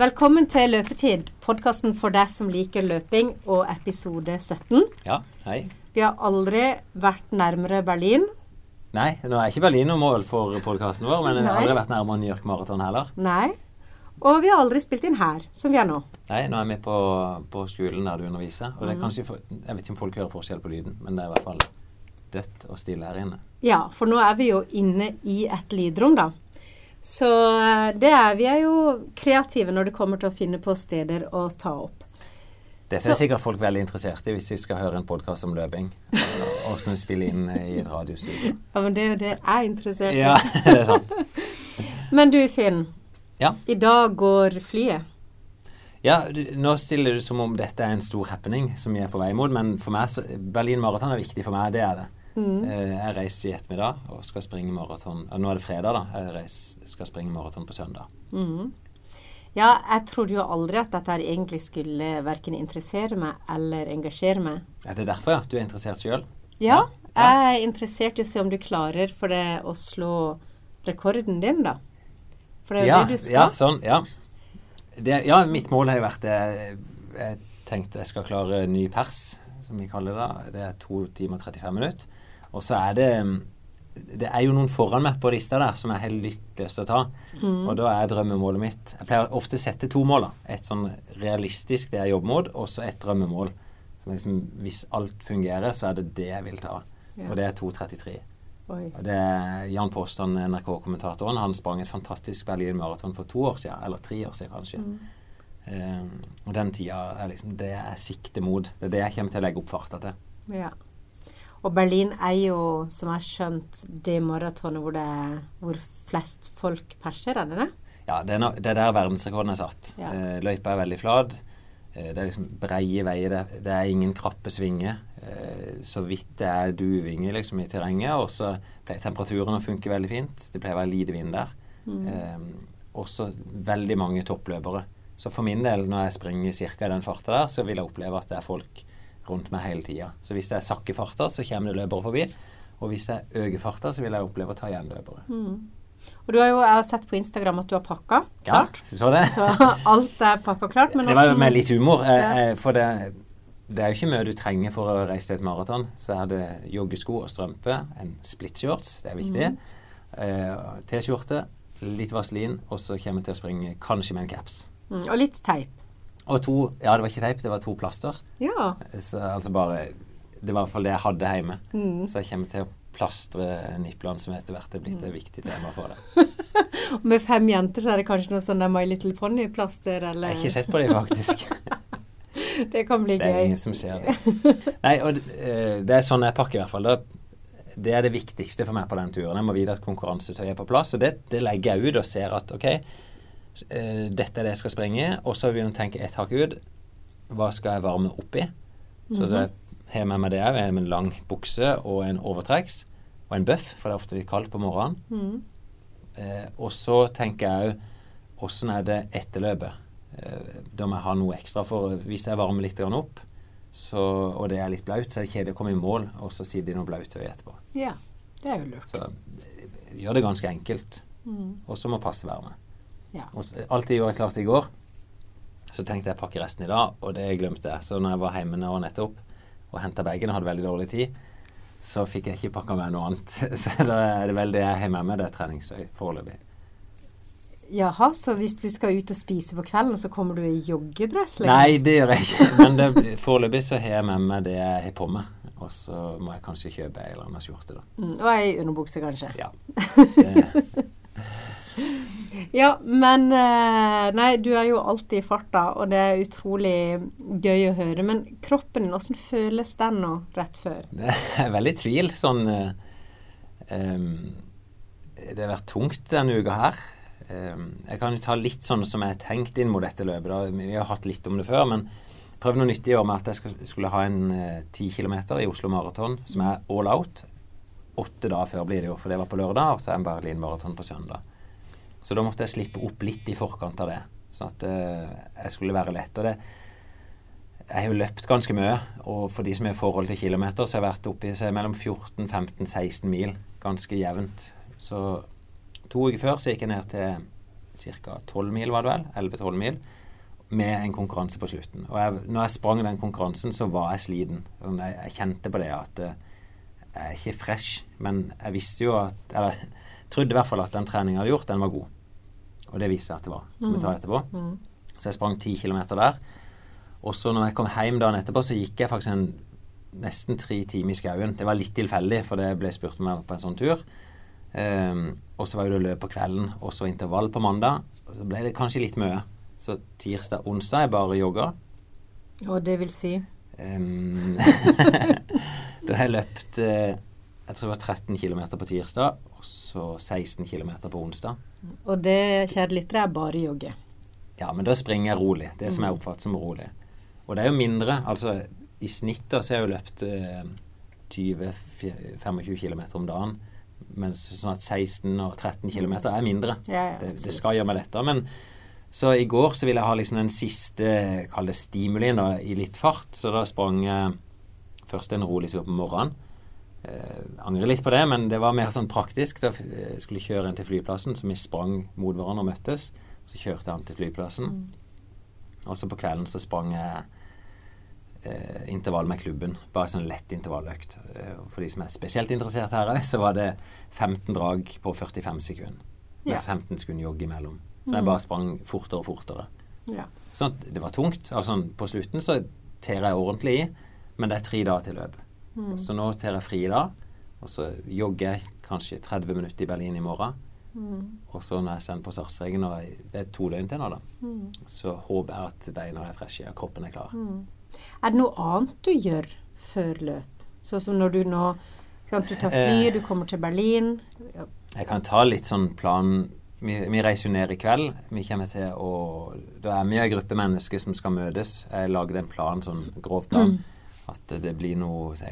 Velkommen til Løpetid, podkasten for deg som liker løping, og episode 17. Ja, hei. Vi har aldri vært nærmere Berlin. Nei, nå er ikke Berlin noe mål for podkasten vår, men vi har aldri vært nærmere New York Marathon heller. Nei. Og vi har aldri spilt inn her, som vi er nå. Nei, nå er vi på, på skolen der du underviser. Og det er kanskje, for, jeg vet ikke om folk hører forskjell på lyden, men det er i hvert fall dødt og stille her inne. Ja, for nå er vi jo inne i et lydrom, da. Så eh, det er, vi er jo kreative når det kommer til å finne på steder å ta opp. Dette Så- er sikkert folk veldig interessert i hvis de skal høre en podkast om løping. Og som spiller inn i et radiostudio. Ja, men det er jo det jeg er interessert i. Ja, det er sant. Men du, Finn. Ja. I dag går flyet. Ja, nå stiller du som om dette er en stor happening som vi er på vei mot, men for meg så, Berlin Marathon er viktig for meg, det er det. Mm. Eh, Jeg reiser i ettermiddag og skal springe maraton. Nå er det fredag, da. Jeg reiser, skal springe maraton på søndag. Mm. Ja, jeg trodde jo aldri at dette egentlig skulle verken interessere meg eller engasjere meg. Er det derfor ja, du er interessert sjøl? Ja, Ja. jeg er interessert i å se om du klarer for det å slå rekorden din, da. For det er jo Ja, det du skal. ja, sånn. Ja. Det, ja, mitt mål har jo vært det Jeg tenkte jeg skal klare ny pers, som vi kaller det. Det er to timer og 35 minutter. Og så er det Det er jo noen foran meg på lista der som jeg har litt lyst til å ta. Mm. Og da er drømmemålet mitt Jeg pleier ofte å sette to mål. da. Et sånn realistisk, det jeg jobber mot, og så et drømmemål. Som liksom, hvis alt fungerer, så er det det jeg vil ta. Ja. Og det er 2.33. Og det er Jan Påstand, NRK-kommentatoren, han sprang et fantastisk Berlin Marathon for to år siden, eller tre år siden kanskje. Mm. Eh, og den tida er liksom det jeg sikter mot. Det er det jeg kommer til å legge opp farta til. Ja. Og Berlin er jo, som jeg har skjønt, det maratonet hvor det hvor flest folk perser, er det det? Ja, det er, no, det er der verdensrekorden er satt. Ja. Eh, løypa er veldig flat. Eh, det er liksom breie veier. Det, det er ingen krappe svinger. Eh, så vidt det er duvinger liksom, i terrenget. Og så pleier temperaturen å funke veldig fint. Det pleier å være lite vind der. Mm. Også veldig mange toppløpere. Så for min del, når jeg springer ca. i den farta der, så vil jeg oppleve at det er folk rundt meg hele tida. Så hvis jeg sakker farta, så kommer det løpere forbi. Og hvis jeg øker farta, så vil jeg oppleve å ta igjen løpere. Mm. Og du har jo, sett på Instagram at du har pakka klart. Ja, så det. Så alt er pakka klart. Men det var jo med litt humor. Eh, Ja. eh, for det, det er jo ikke mye du trenger for å reise til et maraton. Så er det joggesko og strømpe, en splittshorts, det er viktig. mm. T-skjorte, litt vaselin, og så kommer jeg til å springe kanskje med en caps. Mm, Og litt teip. Og to Ja, det var ikke teip, det var to plaster. Ja. Så altså bare Det var i hvert fall det jeg hadde hjemme. Mm. Så jeg kommer til å plastre niplene, som etter hvert er blitt et viktig tema for det. Med fem jenter så er det kanskje noe sånn My Little Pony-plaster, Jeg har ikke sett på det, faktisk. Det kan bli gøy. Det er gøy. ingen som ser det. Nei, og eh, det er sånn jeg pakker i hvert fall. Da, det er det viktigste for meg på den turen. Jeg må vite at konkurransetøyet er på plass. Og det, det legger jeg ut og ser at ok, dette er det jeg skal springe. Og så begynner jeg å tenke ett hakk ut. Hva skal jeg varme opp i? Så det har jeg med meg det òg. Jeg har en lang bukse og en overtrekks. Og en bøff, for det er ofte litt kaldt på morgenen. Mm. Eh, og så tenker jeg òg åssen er det etterløpet? Eh, da må jeg ha noe ekstra, for hvis jeg varmer litt opp, så, og det er litt blaut, så er det kjedelig å komme i mål og så sitte i noe blautøy etterpå. Ja. Det er jo lurt. Så eh, gjør det ganske enkelt. Mm. Og så må passe være med. Ja. Alt jeg gjorde klart i går. Så tenkte jeg å pakke resten i dag, og det glemte jeg. Så når jeg var hjemme nå nettopp og henta bagen og hadde veldig dårlig tid, så fikk jeg ikke pakka med noe annet. Så da er det vel det jeg har med meg, det er treningstøy foreløpig. Jaha, så hvis du skal ut og spise på kvelden, så kommer du i joggedress? liksom? Nei, det gjør jeg ikke. Men foreløpig så har jeg med meg det jeg har på meg. Og så må jeg kanskje kjøpe ei eller annen skjorte, da. Mm, og ei underbukse, kanskje. Ja. Det, Ja, men eh, Nei, du er jo alltid i farta, og det er utrolig gøy å høre. Men kroppen din, åssen føles den nå rett før? det er veldig tvil. Sånn um, Det har vært tungt denne uka her. Um, jeg kan jo ta litt sånn som jeg har tenkt inn mot dette løpet. Da. Vi har hatt litt om det før, men prøv noe nytt i år med at jeg skulle ha en ti uh, kilometer i Oslo Maraton som er all out. Åtte dager før blir det jo, for det var på lørdag, og så er det en Berlin Maraton på søndag. Så da måtte jeg slippe opp litt i forkant av det, sånn at eh, jeg skulle være lett. Og det Jeg har jo løpt ganske mye, og for de som har forhold til kilometer, så har jeg vært oppe i så mellom 14, 15, 16 mil ganske jevnt. Så to uker før så gikk jeg ned til ca. 12 mil, var det vel? 11-12 mil. Med en konkurranse på slutten. Og jeg, når jeg sprang den konkurransen, så var jeg sliten. Sånn, jeg, jeg kjente på det at uh, jeg er ikke fresh. Men jeg visste jo at Eller trodde i hvert fall at den treningen jeg hadde gjort, den var god. Og det viste seg at det var. Mm. Vi tar etterpå. Mm. Så jeg sprang 10 km der. Og så når jeg kom hjem dagen etterpå, så gikk jeg faktisk en nesten tre timer i skauen. Det var litt tilfeldig, for det ble spurt om jeg var på en sånn tur. Um, og så var det løp på kvelden, og så intervall på mandag. Og så ble det kanskje litt mye. Så tirsdag, onsdag jeg bare jogga. Og det vil si? Um, da har jeg løpt uh, jeg tror det var 13 km på tirsdag, og så 16 km på onsdag. Og det, kjære lyttere, er bare jogge. Ja, men da springer jeg rolig. Det som jeg oppfatter som rolig. Og det er jo mindre. Altså i snitt da så har jeg jo løpt eh, 20-25 km om dagen. Mens sånn at 16 og 13 km er mindre. Ja, ja, det, det, skal gjøre meg lettere. Men så i går så ville jeg ha liksom den siste, kall det stimulien, da, i litt fart. Så da sprang jeg først en rolig tur på morgenen. Eh, angrer litt på det, men det var mer sånn praktisk. Da jeg skulle kjøre en til flyplassen, så vi sprang mot hverandre og møttes. Så kjørte jeg han til flyplassen. Mm. Og så på kvelden så sprang jeg eh, intervall med klubben. Bare sånn lett intervalløkt. Eh, for de som er spesielt interessert her òg, så var det 15 drag på 45 sekunder. Med ja. 15 sekunder jogg imellom. Så jeg mm. bare sprang fortere og fortere. Ja. Sånn at det var tungt. Altså på slutten så ter jeg ordentlig i, men det er tre dager til løp. Mm. Så nå tar jeg fri da, og så jogger jeg kanskje 30 minutter i Berlin i morgen. Mm. Og så når jeg sender på og det er to døgn til nå, da, mm. så håper jeg at beina er freshe og kroppen er klar. Mm. Er det noe annet du gjør før løp? Sånn som når du nå sant, Du tar fly, eh, du kommer til Berlin. Ja. Jeg kan ta litt sånn plan vi, vi, reiser jo ned i kveld. Vi kommer til å Da er vi en gruppe mennesker som skal møtes. Jeg lagde en plan, sånn grov plan. Mm at det blir noe si,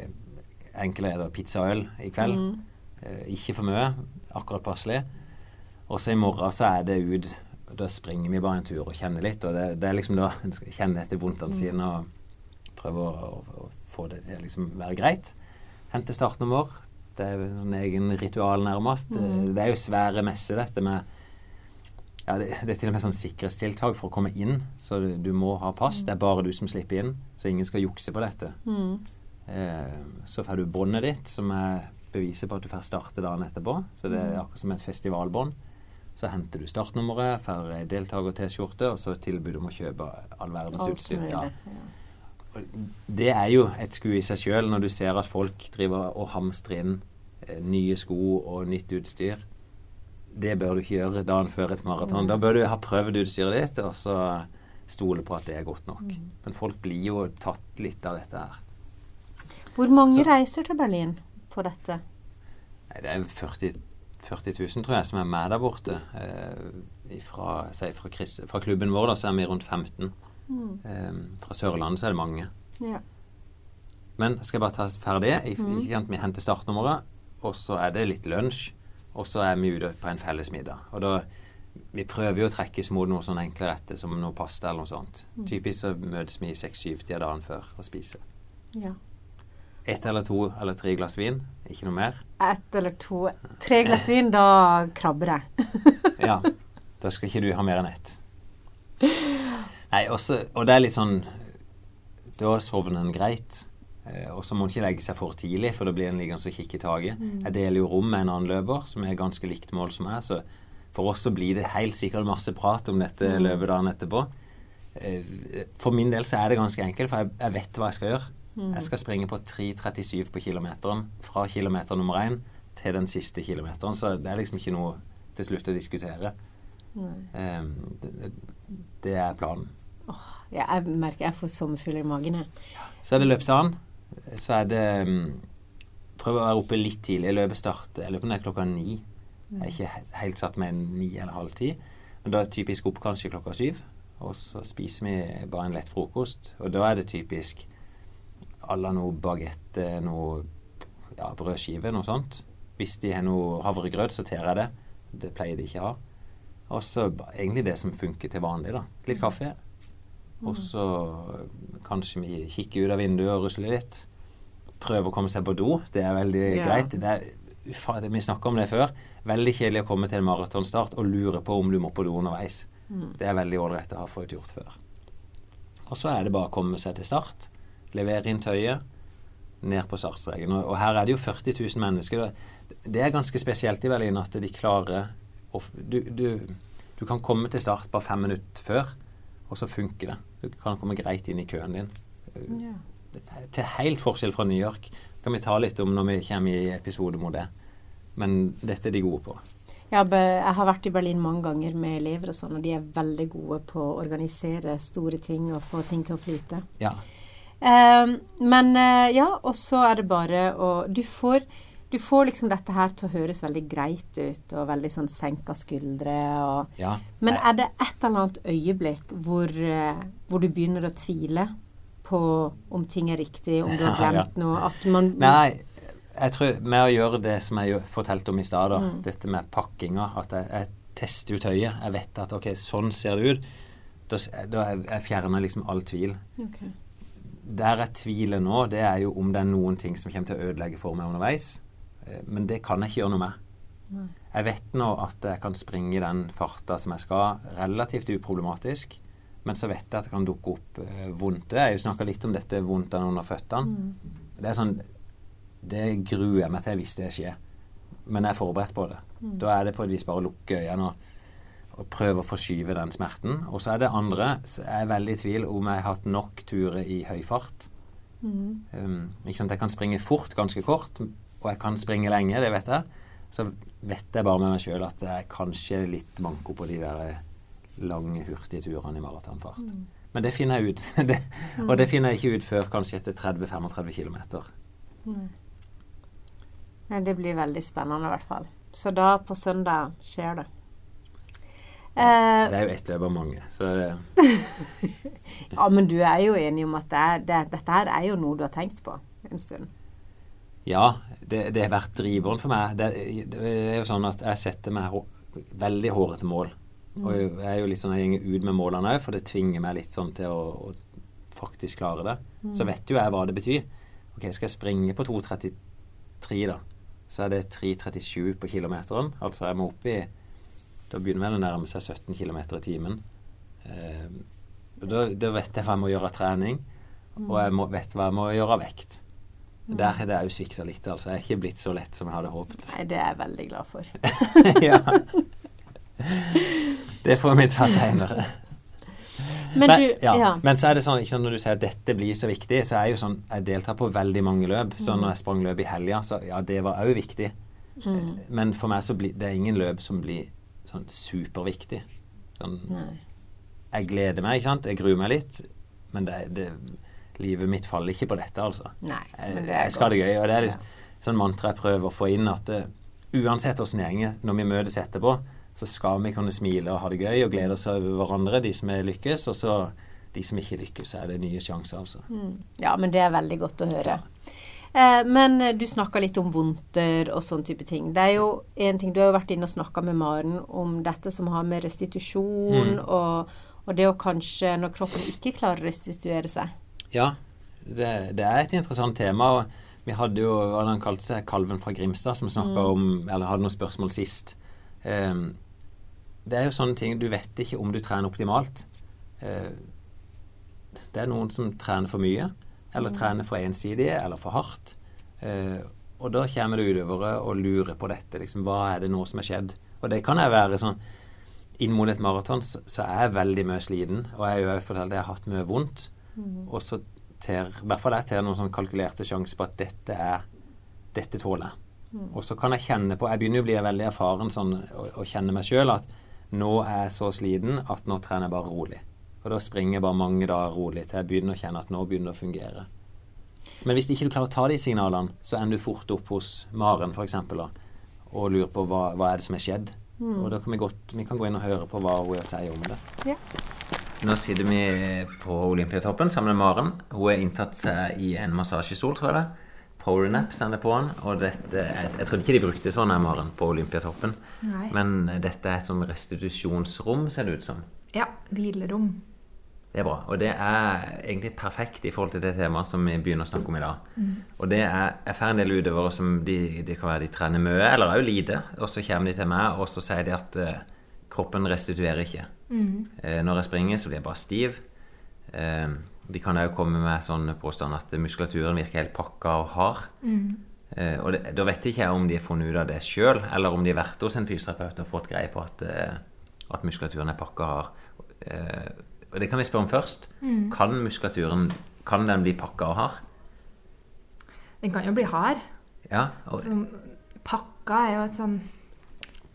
enklere er det pizza og øl i kveld. Mm. Eh, ikke for mye. Akkurat passelig. Og så i morgen så er det ut. Da springer vi bare en tur og kjenner litt. Og det, det er liksom da en skal kjenne etter vondtene mm. sine og prøve å, å, å, få det til å liksom være greit. Hente startnummer. Det er en sånn egen ritual, nærmest. Mm. Det er jo svære messer, dette med ja, det, det, er til og med sånn sikkerhetstiltak for å komme inn. Så du, må ha pass. Det er bare du som slipper inn. Så ingen skal jukse på dette. Mm. Eh, så får du båndet ditt, som er beviset på at du får starte dagen etterpå. Så det er mm. akkurat som et festivalbånd. Så henter du startnummeret, får deltaker-T-skjorte, og så tilbud om å kjøpe all verdens utstyr. Ja. Det er jo et skue i seg sjøl når du ser at folk driver og hamstrer inn eh, nye sko og nytt utstyr det bør du ikke gjøre dagen før et maraton. Da bør du ha prøvd utstyret ditt, og så stole på at det er godt nok. Mm. Men folk blir jo tatt litt av dette her. Hvor mange så, reiser til Berlin på dette? Nei, det er 40, 40 000, tror jeg, som er med der borte. Eh, fra, fra, fra, klubben vår da, så er vi rundt 15. Mm. Eh, fra Sørlandet så er det mange. Ja. Men skal jeg bare ta ferdig? Mm. Vi henter startnummeret, og så er det litt lunsj. Og så er vi ute på en felles middag. Og da Vi prøver jo å trekkes mot noe sånn enkle retter som noe pasta eller noe sånt. Mm. Typisk så møtes vi i seks-syv-tida dagen før og spiser. Ja. Ett eller to eller tre glass vin. Ikke noe mer. Ett eller to. Tre glass vin, da krabber jeg. ja. Da skal ikke du ha mer enn ett. Nei, også, og det er litt sånn Da sovner en greit. Eh, og så må en ikke legge seg for tidlig, for da blir en liggende og kikke i taket. Mm. Jeg deler jo rom med en annen løper som er ganske likt mål som meg, så for oss så blir det helt sikkert masse prat om dette mm. løpet dagen etterpå. Eh, for min del så er det ganske enkelt, for jeg, jeg vet hva jeg skal gjøre. Mm. Jeg skal springe på 3.37 på kilometeren fra kilometer nummer én til den siste kilometeren, så det er liksom ikke noe til slutt å diskutere. Um, det, det, er planen. Åh, jeg merker jeg får sommerfugler i magen. Jeg. Så er det løpsdagen så er det Prøv å være oppe litt tidlig. Jeg løper på om det er klokka ni. Jeg er ikke helt satt med ni eller halv ti. Men da er det typisk opp kanskje klokka syv. Og så spiser vi bare en lett frokost. Og da er det typisk à la noe bagette, noe ja, brødskive, noe sånt. Hvis de har noe havregrøt, så ter jeg det. Det pleier de ikke å ha. Og så egentlig det som funker til vanlig, da. Litt kaffe. Og så kanskje vi kikker ut av vinduet og rusler litt. Prøve å komme seg på do. Det er veldig ja. greit. Det er det- Vi snakka om det før. Veldig kjedelig å komme til en maratonstart og lure på om du må på do underveis. Det er veldig ålreit å ha fått gjort før. Og så er det bare å komme seg til start, levere inn tøyet, ned på startstreken. Og, og her er det jo 40 000 mennesker. Det er ganske spesielt i Berlin at de klarer å du, du, du kan komme til start bare fem minutter før, og så funker det. Du kan komme greit inn i køen din. Ja. Til helt forskjell fra New York. kan vi ta litt om når vi kommer i episode mot det. Men dette er de gode på. Ja, jeg har vært i Berlin mange ganger med elever og sånn, og de er veldig gode på å organisere store ting og få ting til å flyte. Ja. Eh, men eh, ja, og så er det bare å Du får, du får liksom dette her til å høres veldig greit ut, og veldig sånn senka skuldre og ja. Men er det et eller annet øyeblikk hvor, eh, hvor du begynner å tvile på om ting er riktig, om du har Ja, ja. glemt noe? Nei, jeg tror med å gjøre det som jeg fortalte om i stad, Mm. dette med pakkinga, at jeg, jeg tester ut høyet. Jeg vet at ok, sånn ser det ut. Da, da jeg, jeg fjerner liksom all tvil. Okay. Der jeg tviler nå, det er jo om det er noen ting som kommer til å ødelegge for meg underveis. Eh, Men det kan jeg ikke gjøre noe med. Nei. Jeg vet nå at jeg kan springe i den farta som jeg skal, relativt uproblematisk. Men så vet jeg at det kan dukke opp vondt vondte. Jeg har jo snakka litt om dette vondtene under føttene. Mm. Det er sånn Det gruer jeg meg til hvis det skjer. Men jeg er forberedt på det. Mm. Da er det på et vis bare å lukke øynene og, og prøve å forskyve den smerten. Og så er det andre så er veldig i tvil om jeg har hatt nok turer i høy fart. Mm. Um, ikke sant? Jeg kan springe fort ganske kort, og jeg kan springe lenge, det vet jeg. Så vet jeg bare med meg sjøl at jeg er kanskje litt manko på de der eh, lange, hurtige turene i maratonfart. Mm. Men det finner jeg ut. det, og det finner jeg ikke ut før kanskje etter 30-35 km. Nei, det blir veldig spennende i hvert fall. Så da på søndag skjer det. Eh, Det er jo ett løp av mange. Så det, ja, men du er jo enig om at det er, det, dette her er jo noe du har tenkt på en stund. Ja, det, det har vært driveren for meg. Det, det er jo sånn at jeg setter meg hå veldig hårete mål. Og jeg er jo litt sånn, jeg går ut med målene òg, for det tvinger meg litt sånn til å, å faktisk klare det. Så vet jo jeg hva det betyr. Ok, skal jeg springe på 2.33, da, så er det 3.37 på kilometeren. Altså jeg må opp i Da begynner vel å nærme seg 17 km i timen. Eh, da, da vet jeg hva jeg må gjøre av trening, og jeg må, vet hva jeg må gjøre av vekt. Der har det òg svikta litt. altså. Jeg er ikke blitt så lett som jeg hadde håpet. Nei, det er jeg veldig glad for. ja. Det får vi ta seinere. Men du, ja. ja. Men så er det sånn, sant, når du sier at dette blir så viktig, så er jo sånn Jeg deltar på veldig mange løp. Så Mm. når jeg sprang løp i helga, så ja, det var òg viktig. Mm. Men for meg så blir det er ingen løp som blir sånn superviktig. Sånn, Nei. jeg gleder meg, ikke sant. Jeg gruer meg litt. Men det, det, livet mitt faller ikke på dette, altså. Nei, Jeg, men det er jeg skal ha det gøy. Og det er Ja. liksom, sånn mantra jeg prøver å få inn, at eh, uansett åssen det går, når vi møtes etterpå, så skal vi kunne smile og ha det gøy og glede oss over hverandre, de som er lykkes. Og så de som ikke lykkes, er det nye sjanser, altså. Mm. Ja, men det er veldig godt å høre. Eh, men eh, du snakka litt om vondter og sånn type ting. Det er jo en ting, Du har jo vært inne og snakka med Maren om dette som har med restitusjon Mm. og, og det å kanskje, når kroppen ikke klarer å restituere seg Ja, det, det er et interessant tema. og Vi hadde jo hva han kalte seg, Kalven fra Grimstad, som snakka om Eller hadde noen spørsmål sist. Um, det er jo sånne ting Du vet ikke om du trener optimalt. Uh, det er noen som trener for mye, eller trener for ensidig, eller for hardt. Uh, og da kommer det utøvere og lurer på dette. Liksom, hva er det nå som er skjedd? Og det kan jeg være sånn Inn mot et maraton så, så er jeg veldig mye sliten, og jeg har jo fortalt at jeg har hatt mye vondt. Og så ter i hvert fall jeg ter noen sånn kalkulerte sjanser på at dette er dette tåler jeg. Og så kan jeg kjenne på Jeg begynner jo å bli veldig erfaren sånn og, og kjenne meg sjøl at nå er jeg så sliten at nå trener jeg bare rolig. Og da springer jeg bare mange dager rolig til jeg begynner å kjenne at nå begynner det å fungere. Men hvis ikke du klarer å ta de signalene, så ender du fort opp hos Maren f.eks. og lurer på hva, hva er det som er skjedd. Og da kan vi, godt, vi kan gå inn og høre på hva hun sier om det. Ja. Nå sitter vi på Olympiatoppen sammen med Maren. Hun er inntatt seg i en massasjesol, tror jeg det. Powernap sender på den. Og dette, jeg, jeg trodde ikke de brukte sånn her, Maren, på Olympiatoppen. Nei. Men dette er et sånn restitusjonsrom, ser det ut som. Ja, hvilerom. Det er bra. Og det er egentlig perfekt i forhold til det temaet som vi begynner å snakke om i dag. Og det er Jeg får en del utøvere som de, de kan være de trener mye, eller òg lite, og så kommer de til meg, og så sier de at uh, kroppen restituerer ikke. Eh, når jeg springer, så blir jeg bare stiv. Eh, de kan òg komme med sånn påstand at muskulaturen virker helt pakka og hard. Eh, og det, da vet ikke jeg om de har funnet ut av det sjøl, eller om de har vært hos en fysioterapeut og fått greie på at, at muskulaturen er pakka hard. Og det kan vi spørre om først. Kan muskulaturen kan den bli pakka og hard? Den kan jo bli hard. Ja. Og, Så pakka er jo et sånn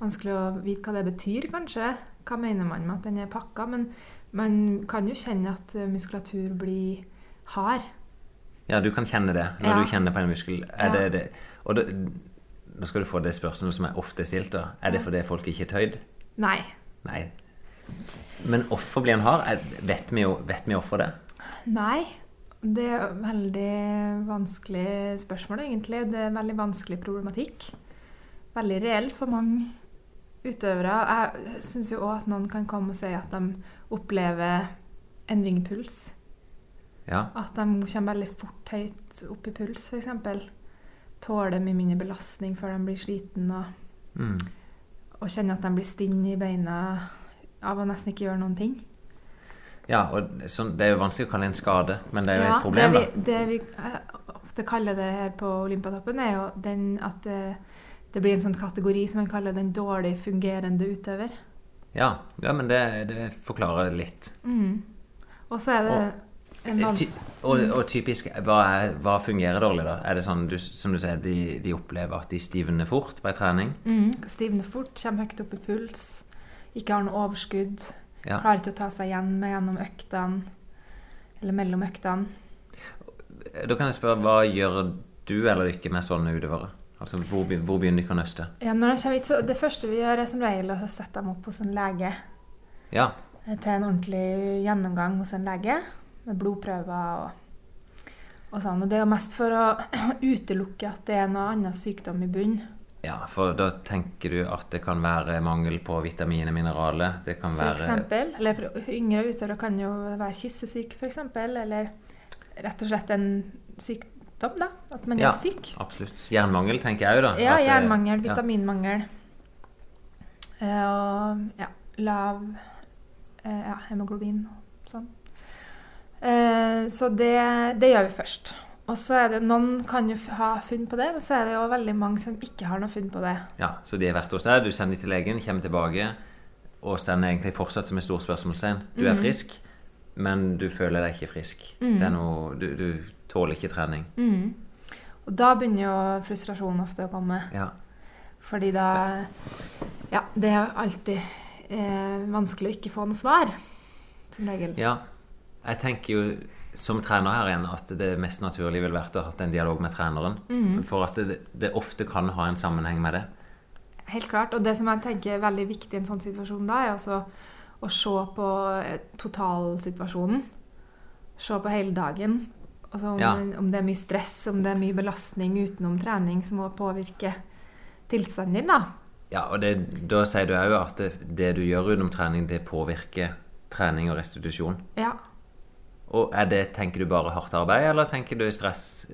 Vanskelig å vite hva det betyr, kanskje. Hva mener man med at den er pakka? Men man kan jo kjenne at eh, muskulatur blir hard. ja, du kan kjenne det når Ja. du kjenner på en muskel. Er Ja. det, det, og det, nå skal du få det spørsmålet som er ofte stilt. da. Er det fordi folk ikke er tøyd? Nei. Nei. Men hvorfor blir en hard? Vet vi, jo, vet vi hvorfor det? Nei. Det er et veldig vanskelig spørsmål, egentlig. Det er en veldig vanskelig problematikk. Veldig reell for mange utøvere. Jeg syns jo òg at noen kan komme og si at de opplever endring i puls. Ja. At de kommer veldig fort høyt opp i puls, f.eks. Tåler mye mindre belastning før de blir sliten, og, Mm. og kjenner at de blir stinn i beina av å nesten ikke gjøre noen ting. Ja, og sånn, Det er jo vanskelig å kalle det en skade, men det er jo Ja, et problem. det da. vi, det vi eh, ofte kaller det her på Olympiatoppen, er jo den at det, det blir en sånn kategori som man kaller den dårlig fungerende utøver. Ja, ja men det, det forklarer litt. Mm. Og så er det en Ty, og, og typisk, hva, er, hva fungerer dårlig, da? Er det sånn, du, som du sier, de, de opplever at de stivner fort på en trening? Mm. Stivner fort, kommer høyt opp i puls, ikke har noe overskudd. Ja. Klarer ikke å ta seg igjen med gjennom øktene, eller mellom øktene. Da kan jeg spørre, hva gjør du eller ikke med sånne utøvere? Altså, Hvor, hvor begynner de å nøste? Ja, når de kommer hit, så det første vi gjør, er som regel å sette dem opp hos en lege. Ja, eh, Til en ordentlig gjennomgang hos en lege, med blodprøver og, og sånn. Og det er jo mest for å utelukke at det er noe annen sykdom i bunn. ja, for da tenker du at det kan være mangel på vitaminer, mineraler. Det kan For være eksempel. Eller for, for yngre utøvere kan jo være kyssesyk, f.eks. Eller rett og slett en sykdom, da. At man Ja. er syk. Absolutt. Jernmangel, tenker jeg òg, da. Ja, det- jernmangel, ja. vitaminmangel. Eh, og ja, lav eh, ja, hemoglobin og sånn. Eh, så det, det gjør vi først. Og så er det, Noen kan jo ha funn på det, men så er det jo veldig mange som ikke har noe funn på det. Ja, Så de har vært hos deg, du sender dem til legen, kommer tilbake og sender egentlig fortsatt som et stort spørsmålstegn. Du er Mhm. frisk, men du føler deg ikke frisk. Mm. Det er noe, du, du tåler ikke trening. Og da begynner jo frustrasjonen ofte å komme. Ja. Fordi da Ja, det er alltid eh, vanskelig å ikke få noe svar. Som regel. ja. Jeg tenker jo som trener her igjen at det mest naturlige ville vært å ha hatt en dialog med treneren. Mm. For at det, det ofte kan ha en sammenheng med det. Helt klart. Og det som jeg tenker er veldig viktig i en sånn situasjon da, er altså å se på eh, totalsituasjonen. Se på hele dagen. Altså om, Ja. om det er mye stress, om det er mye belastning utenom trening som må påvirke tilstanden din, da. Ja, og det, da sier du òg at det, det du gjør utenom trening, det påvirker trening og restitusjon. Ja. Og er det, tenker du bare hardt arbeid, eller tenker du stress?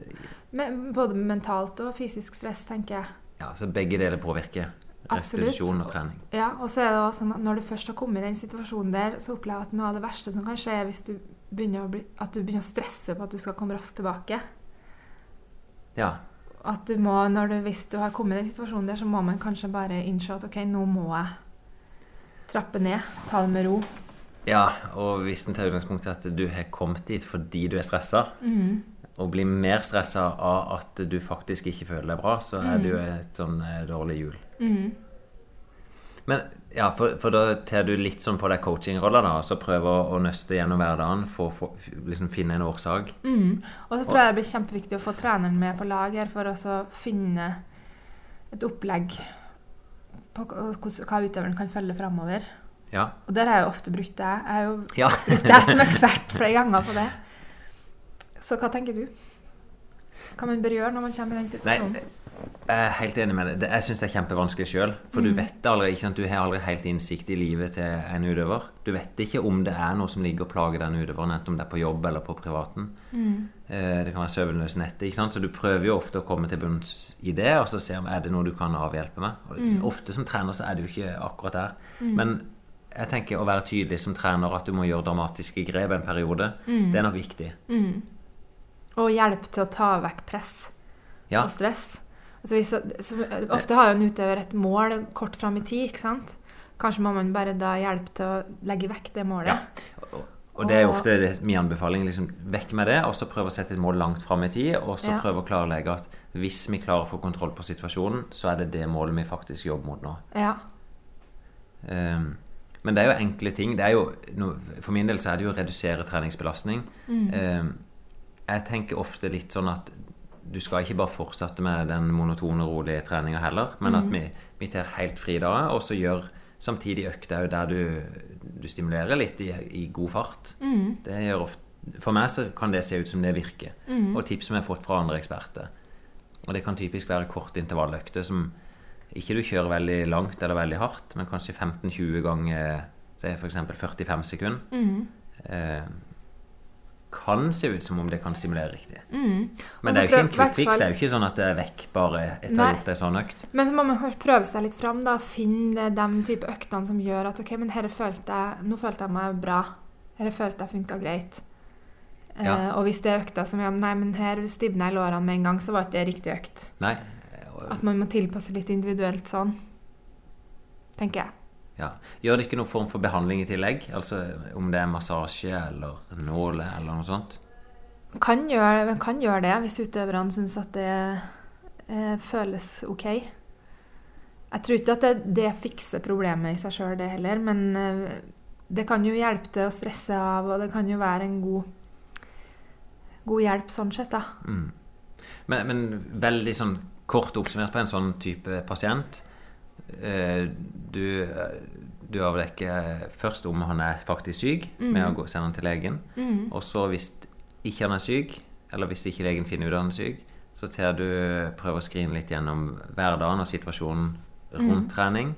Men både mentalt og fysisk stress, tenker jeg. Ja, så begge deler påvirker restitusjon og trening. Ja, og så er det også sånn at når du først har kommet i den situasjonen der, så opplever jeg at noe av det verste som kan skje, er hvis du bli, at du begynner å stresse på at du skal komme raskt tilbake. Ja. At du må, du, hvis du har kommet i den situasjonen der, så må man kanskje bare innse at ok, nå må jeg trappe ned, ta det med ro. ja, og hvis en tar utgangspunkt i at du har kommet dit fordi du er stressa, og blir mer stressa av at du faktisk ikke føler deg bra, så er det jo et sånn eh, dårlig hjul. Men ja, for, for da tar du litt sånn på deg coachingrolla, da, og så prøver å nøste gjennom hverdagen for å liksom finne en årsak. Og så tror jeg det blir kjempeviktig å få treneren med på lag her for å finne et opplegg på hva utøveren kan følge framover. Ja. Og der har jeg jo ofte brukt det. Jeg har jo ja. brukt deg som ekspert flere ganger på det. Så hva tenker du? Hva man bør gjøre når man kommer i den situasjonen? Nei, jeg er helt enig med deg. Jeg syns det er kjempevanskelig sjøl. For Mm. du vet aldri. ikke sant? Du har aldri helt innsikt i livet til en utøver. Du vet ikke om det er noe som ligger og plager den utøveren, enten om det er på jobb eller på privaten. Mm. Eh, Det kan være søvnløse netter. ikke sant? Så du prøver jo ofte å komme til bunns i det, og så se om er det noe du kan avhjelpe med. Mm. Ofte som trener så er du ikke akkurat der. Men jeg tenker å være tydelig som trener at du må gjøre dramatiske grep en periode, Mm. det er nok viktig. Og hjelp til å ta vekk press Ja, og stress. Altså hvis, så, ofte har jo en utøver et mål kort fram i tid, ikke sant? Kanskje må man bare da hjelpe til å legge vekk det målet. Ja. og, og det er jo ofte det, min anbefaling. liksom Vekk med det, og så prøve å sette et mål langt fram i tid. Og så Ja. prøve å klarlegge at hvis vi klarer å få kontroll på situasjonen, så er det det målet vi faktisk jobber mot nå. Ja. Um, men det er jo enkle ting. Det er jo, for min del så er det jo å redusere treningsbelastning. Ehm, jeg tenker ofte litt sånn at du skal ikke bare fortsette med den monotone, rolige treninga heller, men at vi, vi tar helt fri da, og så gjør samtidig økter òg der du, du stimulerer litt i, i god fart. Det gjør ofte, for meg så kan det se ut som det virker. Og tips som jeg har fått fra andre eksperter. Og det kan typisk være korte intervalløkter som ikke du kjører veldig langt eller veldig hardt, men kanskje 15-20 ganger f.eks. 45 sekunder. Eh, kan se ut som om det kan stimulere riktig. Men det er jo ikke en quick fix. Det er jo ikke sånn at det er vekk bare etter å ha gjort ei sånn økt. Men så må man prøve seg litt fram, da. Finne de type øktene som gjør at OK, men her følte jeg Nå følte jeg meg bra. Her følte jeg funka greit. Ja. Eh, og hvis det er økta som ja, Nei, men her stivna jeg lårene med en gang, så var ikke det riktig økt. Nei. At man må tilpasse litt individuelt sånn. Tenker jeg. Ja. Gjør det ikke noen form for behandling i tillegg? Altså om det er massasje eller nåle eller noe sånt? Kan gjøre, kan gjøre det hvis utøverne syns at det eh, føles OK. Jeg tror ikke at det, det fikser problemet i seg sjøl, det heller. Men eh, det kan jo hjelpe til å stresse av, og det kan jo være en god, god hjelp sånn sett, da. Mm. Men, men veldig sånn kort oppsummert på en sånn type pasient. Eh, du, du avdekker først om han er faktisk syk, med å gå, sende han til legen. Og så hvis ikke han er syk, eller hvis ikke legen finner ut at han er syk, så ser du, prøver å skrine litt gjennom hverdagen og situasjonen rundt trening.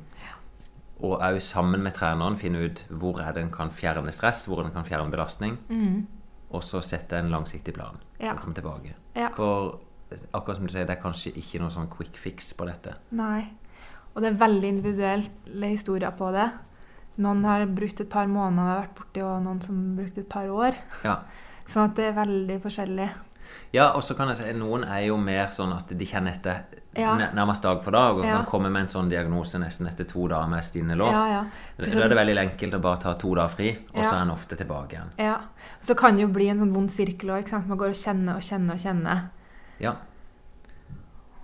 Og òg sammen med treneren finne ut hvor er det en kan fjerne stress, hvor en kan fjerne belastning. Og så sette en langsiktig plan Ja. og komme tilbake. Ja. For akkurat som du sier, det er kanskje ikke noe sånn quick fix på dette. Nei. Og det er veldig individuelle historier på det. Noen har brukt et par måneder og vært borti, og noen som har brukt et par år. Ja. Sånn at det er veldig forskjellig. Ja, og så kan jeg si noen er jo mer sånn at de kjenner etter Ja. nærmest dag for dag, og Ja. kan komme med en sånn diagnose nesten etter to dager med stivne lår. Ja, ja. Så, Da er det veldig enkelt å bare ta to dager fri, og så er en ofte tilbake igjen. Ja. Så kan det jo bli en sånn vond sirkel òg. Man går og kjenner og kjenner og kjenner. Ja.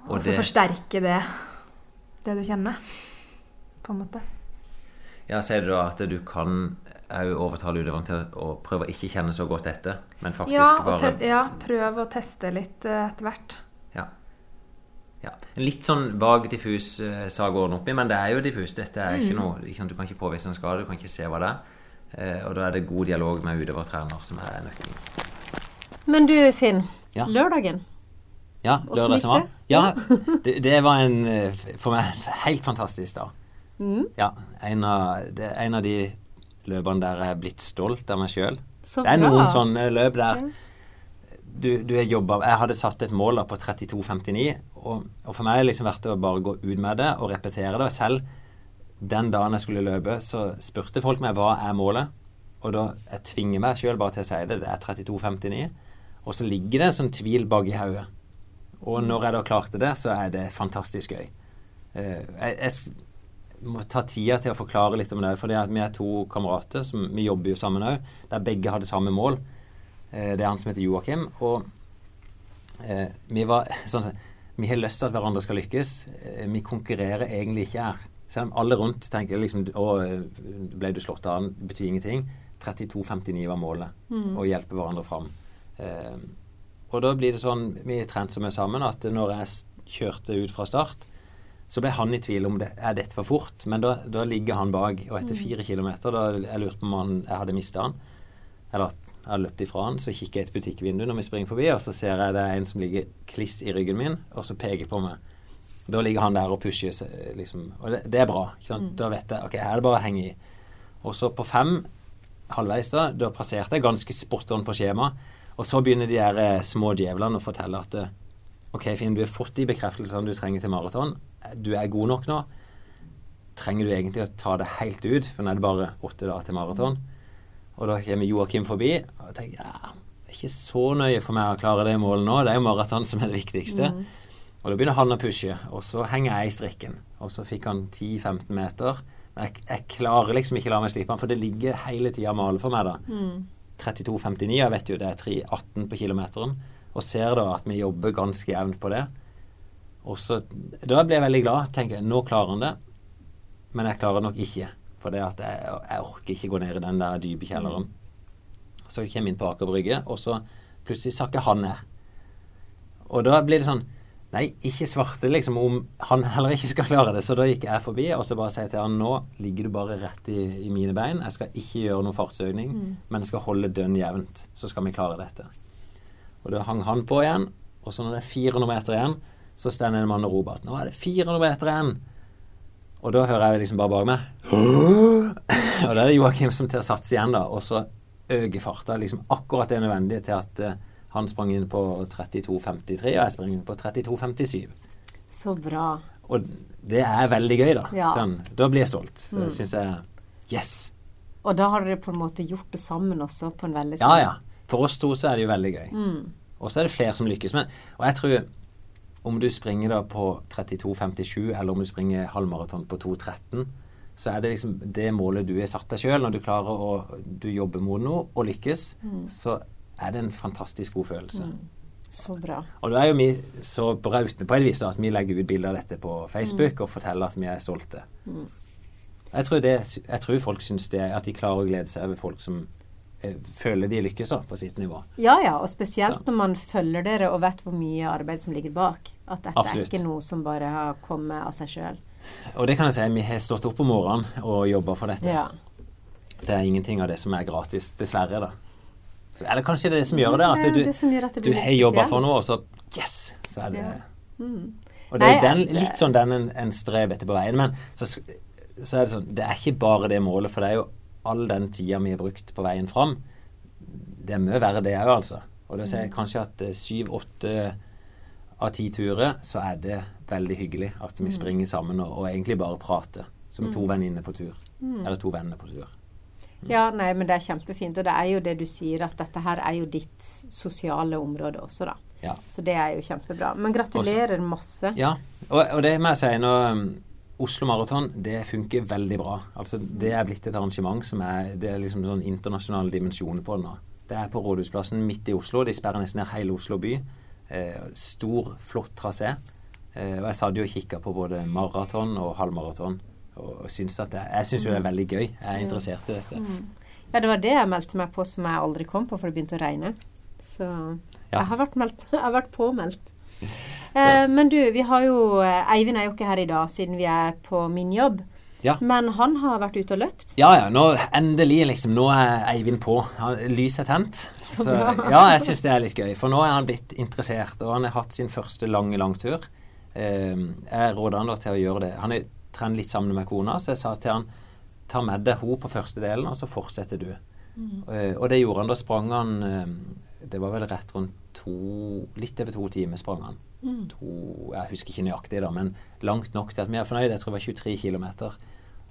Og, Og så det- forsterker det det du kjenner. På en måte. ja, sier du da at du kan òg overtale utøveren til å prøve å ikke kjenne så godt etter, men faktisk Ja, bare te ja, prøv å teste litt eh, etter hvert. Ja. ja. En litt sånn vag, diffus uh, sak å ordne opp i, men det er jo diffus. Dette er Mm. ikke noe, ikke sant? Du kan ikke påvise en skade, du kan ikke se hva det er. Uh, og da er det god dialog med utøver og trener som er nøkkelen. Men du, Finn. Ja. Lørdagen. Ja, lørdag som var. Ja, det, det var en eh, for meg helt fantastisk dag. Mm. Ja, en av, det en av de løpene der jeg er blitt stolt av meg sjøl. Det er noen sånne løp der du, du er jobba Jeg hadde satt et mål da på 32,59, og, og for meg har det liksom vært å bare gå ut med det og repetere det. Og selv den dagen jeg skulle løpe, så spurte folk meg hva er målet. Og da jeg tvinger meg sjøl bare til å si det. Det er 32,59. Og så ligger det en sånn tvil bak i hodet. Og når jeg da klarte det, så er det fantastisk gøy. Eh, jeg, jeg må ta tida til å forklare litt om det. For vi er to kamerater som vi jobber jo sammen òg, der begge hadde samme mål. Eh, Det er han som heter Joakim. Og eh, vi var sånn Vi har lyst til at hverandre skal lykkes. Vi konkurrerer egentlig ikke her. Selv om alle rundt tenker liksom Å, ble du slått av? Betyr ingenting. 32,59 var målet. Å hjelpe hverandre fram. Eh, og da blir det sånn Vi trente trent så mye sammen at når jeg kjørte ut fra start, så ble han i tvil om det er dette for fort. Men da, da ligger han bak, og etter fire kilometer da Jeg lurte på om han, jeg hadde mista han. Eller at Jeg hadde løpt ifra han, så kikker jeg i et butikkvindu når vi springer forbi, og så ser jeg det er en som ligger kliss i ryggen min, og så peker på meg. Da ligger han der og pusher, liksom. Og det, det er bra. sant? Da vet jeg ok, her er det bare å henge i. Og så på fem, halvveis da, da passerte jeg ganske spot on på skjema. Og så begynner de der eh, små djevlene å fortelle at eh, OK, Finn, du har fått de bekreftelsene du trenger til maraton. Du er god nok nå. Trenger du egentlig å ta det helt ut, for nå er det bare åtte dager til maraton? Og da kommer Joakim forbi, og jeg tenker ja, det er ikke så nøye for meg å klare det målet nå. Det er jo maraton som er det viktigste. Og da begynner han å pushe, og så henger jeg i strikken. Og så fikk han 10-15 meter. Men jeg, jeg klarer liksom ikke la meg slippe han, for det ligger hele tida male for meg, da. 32,59, jeg vet jo det er 3,18 på kilometeren. Og ser da at vi jobber ganske jevnt på det. Og så, Da blir jeg veldig glad. tenker jeg, Nå klarer han det. Men jeg klarer nok ikke. For det at jeg, jeg orker ikke gå ned i den der dype kjelleren. Så jeg kommer inn på Aker Brygge, og så plutselig sakker han ned. Og da blir det sånn Nei, ikke svarte liksom om han heller ikke skal klare det. Så da gikk jeg forbi og så bare sier til han nå ligger du bare rett i, i mine bein. Jeg skal ikke gjøre noen fartsøkning, men jeg skal holde dønn jevnt. Så skal vi klare dette. Og da hang han på igjen. Og så når det er 400 meter igjen, så stender en mann og roper at nå er det 400 meter igjen. Og da hører jeg liksom bare bak meg Og da er det Joakim som til å satse igjen, da. Og så øker farta liksom akkurat det nødvendige til at eh, han sprang inn på 32,53, og jeg sprang inn på 32,57. Så bra. Og det er veldig gøy, da. Ja. Sånn, da blir jeg stolt. Så mm. syns jeg Yes! Og da har dere på en måte gjort det sammen også, på en veldig Ja, ja. For oss to så er det jo veldig gøy. Og så er det flere som lykkes. Men, og jeg tror om du springer da på 32,57, eller om du springer halvmaraton på 2,13, så er det liksom det målet du har satt deg sjøl. Når du klarer å du jobber mot noe og lykkes, så er det en fantastisk god følelse. Så bra. Og da er jo vi så brautende på et vis da, at vi legger ut bilder av dette på Facebook og forteller at vi er stolte. Jeg, tror det, jeg tror folk syns det at de klarer å glede seg over folk som eh, føler de lykkes da, på sitt nivå. Ja, ja. Og spesielt når man følger dere og vet hvor mye arbeid som ligger bak. At dette Absolutt. er ikke noe som bare har kommet av seg sjøl. Og det kan jeg si, vi har stått opp om morgenen og jobba for dette. Ja. Det er ingenting av det som er gratis, dessverre, da. Eller kanskje det er det som gjør det, at du, det det du har jobba for noe, og så yes, så er det Ja. Mm. Og det er den, litt sånn den en, en strev etter på veien. Men så, så er det sånn Det er ikke bare det målet, for det er jo all den tida vi har brukt på veien fram. Det er mye verre, det òg, altså. Og da sier jeg kanskje at eh, syv-åtte av ti turer, så er det veldig hyggelig at vi springer sammen og, og egentlig bare prater. Som to venninner på tur. Eller to venner på tur. Ja, nei, men det er kjempefint. Og det er jo det du sier, at dette her er jo ditt sosiale område også, da. Ja. Så det er jo kjempebra. Men gratulerer masse. Ja, og, og det må jeg si nå um, Oslo Maraton, det funker veldig bra. Altså, det er blitt et arrangement som er Det er liksom sånn internasjonale dimensjoner på det nå. Det er på Rådhusplassen midt i Oslo. De sperrer nesten ned hele Oslo by. Eh, stor, flott trasé. Eh, og jeg satt jo og kikka på både maraton og halvmaraton. Og syns at det, jeg syns jo det er veldig gøy. Jeg er interessert i dette. Ja, det var det jeg meldte meg på som jeg aldri kom på, for det begynte å regne. Så jeg, har vært meldt, jeg har vært påmeldt. Eh, men du, vi har jo eh, Eivind er jo ikke her i dag siden vi er på min jobb. Ja. Men han har vært ute og løpt. Ja, ja. Nå endelig, liksom. Nå er Eivind på. Han- Lyset er tent. Så så ja, jeg syns det er litt gøy. For nå er han blitt interessert, og han har hatt sin første lange langtur. Eh, jeg råder han da til å gjøre det. Han er trent litt sammen med kona, så jeg sa til han ta med deg henne på første delen, og så fortsetter du. Eh, og det gjorde han. Da sprang han eh, Det var vel rett rundt to Litt over to timer sprang han. To, jeg husker ikke nøyaktig, da, men langt nok til at vi er fornøyd. Jeg tror det var 23 km.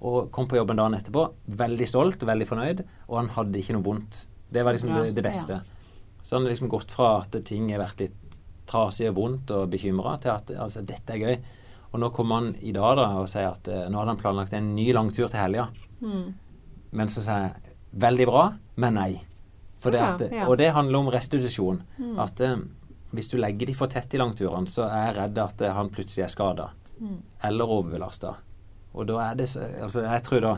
Og kom på jobben dagen etterpå, veldig stolt veldig fornøyd, og han hadde ikke noe vondt. Det var liksom det, det beste. Så han har liksom gått fra at ting har vært litt trasig og vondt og bekymra, til at altså, dette er gøy. Og nå kommer han i dag da og sier at eh, nå hadde han planlagt en ny langtur til helga. Mm. Men så sier jeg veldig bra, men nei. For det Ja, at, ja. Og det handler om restitusjon. At eh, hvis du legger de for tett i langturene, så er jeg redd at eh, han plutselig er skada. Eller overbelasta. Og da er det så Altså, jeg tror da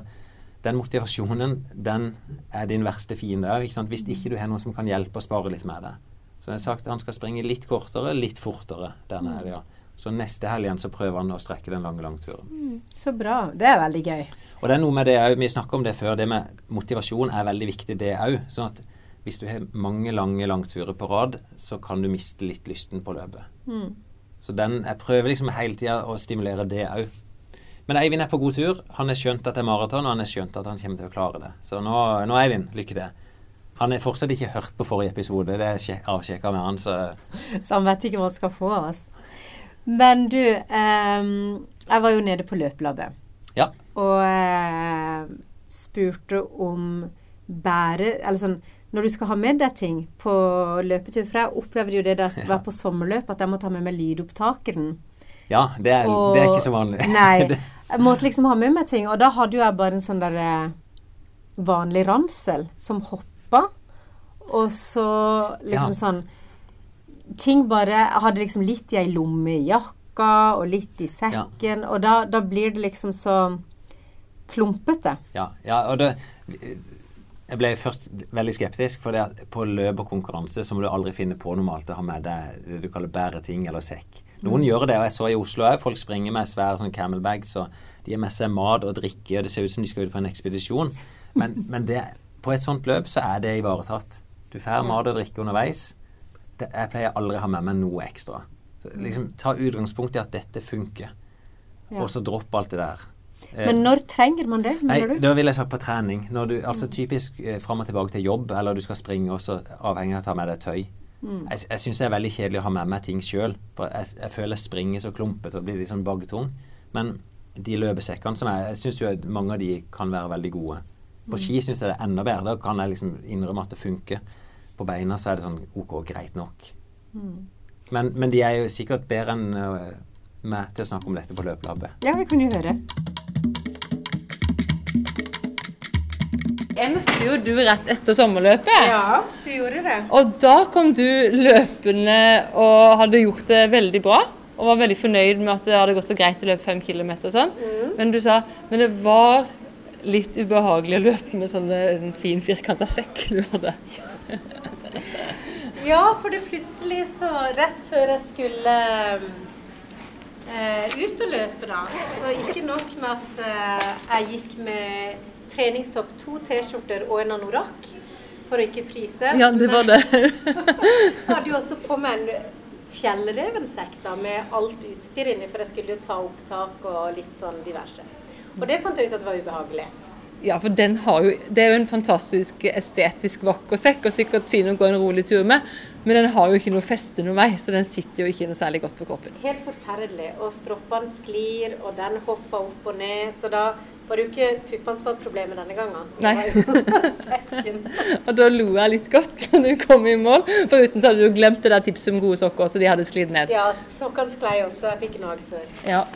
den motivasjonen, den er din verste fiende òg. Hvis ikke du har noen som kan hjelpe og spare litt med deg. Så jeg har sagt han skal springe litt kortere, litt fortere denne helga. Så neste helg så prøver han å strekke den lange langturen. Så bra. Det er veldig gøy. Og det er noe med det òg, vi snakka om det før, det med motivasjon er veldig viktig, det òg. Sånn at hvis du har mange lange langturer på rad, så kan du miste litt lysten på løpet. Mm. Så den, jeg prøver liksom hele tida å stimulere det òg. Men Eivind er på god tur. Han har skjønt at det er maraton, og han har skjønt at han kommer til å klare det. Så nå, nå Eivind, lykke til. Han har fortsatt ikke hørt på forrige episode, det er sjek- avsjekka med han, så Så han vet ikke hva han skal få av oss. Men du, eh, jeg var jo nede på løpelabbet. ja. Og eh, spurte om bære Eller sånn Når du skal ha med deg ting på løpetur For jeg opplevde jo det da jeg var på sommerløp, at jeg må ta med meg lydopptakeren. Ja, det er, Og- det er ikke så vanlig. Nei. Jeg måtte liksom ha med meg ting. Og da hadde jo jeg bare en sånn derre vanlig ransel som hoppa. Og så liksom Ja. sånn Ting bare hadde liksom litt i ei lomme i jakka, og litt i sekken. Og da, da blir det liksom så klumpete. Ja, ja og det Jeg ble først veldig skeptisk, for det på konkurranse så må du aldri finne på normalt å ha med deg det du kaller bæreting eller sekk. Noen gjør det, og jeg så i Oslo òg. Folk springer med svære sånn camelbags, og de har med seg mat og drikke, og det ser ut som de skal ut på en ekspedisjon. Men, men det, på et sånt løp så er det ivaretatt. Du får mat og drikke underveis. Det, jeg pleier aldri å ha med meg noe ekstra. Så liksom Ta utgangspunkt i at dette funker, Ja. og så dropp alt det der. Eh, Men når trenger man det, Nei, du? da vil jeg sagt på trening. Du, altså Typisk eh, fram og tilbake til jobb, eller du skal springe, også avhengig av å ta med deg tøy. Jeg, jeg syns det er veldig kjedelig å ha med meg ting sjøl. Jeg, jeg føler jeg springer så klumpete og blir litt sånn baggetung. Men de løpesekkene som jeg, jeg syns jo mange av de kan være veldig gode. På ski syns jeg det er enda bedre. Da kan jeg liksom innrømme at det funker. På beina så er det sånn OK, greit nok. Men, men de er jo sikkert bedre enn eh, meg til å snakke om dette på løpelabbet. Ja, vi kan jo høre. Jeg møtte jo du rett etter sommerløpet. Ja, du gjorde det. Og da kom du løpende og hadde gjort det veldig bra. Og var veldig fornøyd med at det hadde gått så greit å løpe fem kilometer og sånn. Men du sa men det var litt ubehagelig å løpe med sånn en fin firkanta sekk du hadde. Ja, for det plutselig så Rett før jeg skulle eh, ut og løpe, da, så ikke nok med at eh, jeg gikk med treningstopp, to T-skjorter og en anorakk for å ikke fryse. Ja, det var det. jeg hadde jo også på meg en fjellrevensekk da, med alt utstyr inni, for jeg skulle jo ta opptak og litt sånn diverse. Og det fant jeg ut at det var ubehagelig. Ja, for den har jo Det er jo en fantastisk estetisk vakker sekk, og sikkert fin å gå en rolig tur med. Men den har jo ikke noe feste noen vei, så den sitter jo ikke noe særlig godt på kroppen. Helt forferdelig. Og stroppene sklir, og den hopper opp og ned. Så da var det jo ikke puppene som var problemet denne gangen. Nei. Og da lo jeg litt godt når du kom i mål. Foruten så hadde du glemt det der tipset om gode sokker, så de hadde sklidd ned. Ja, sokkene sklei også. Jeg fikk gnagsår. Ja.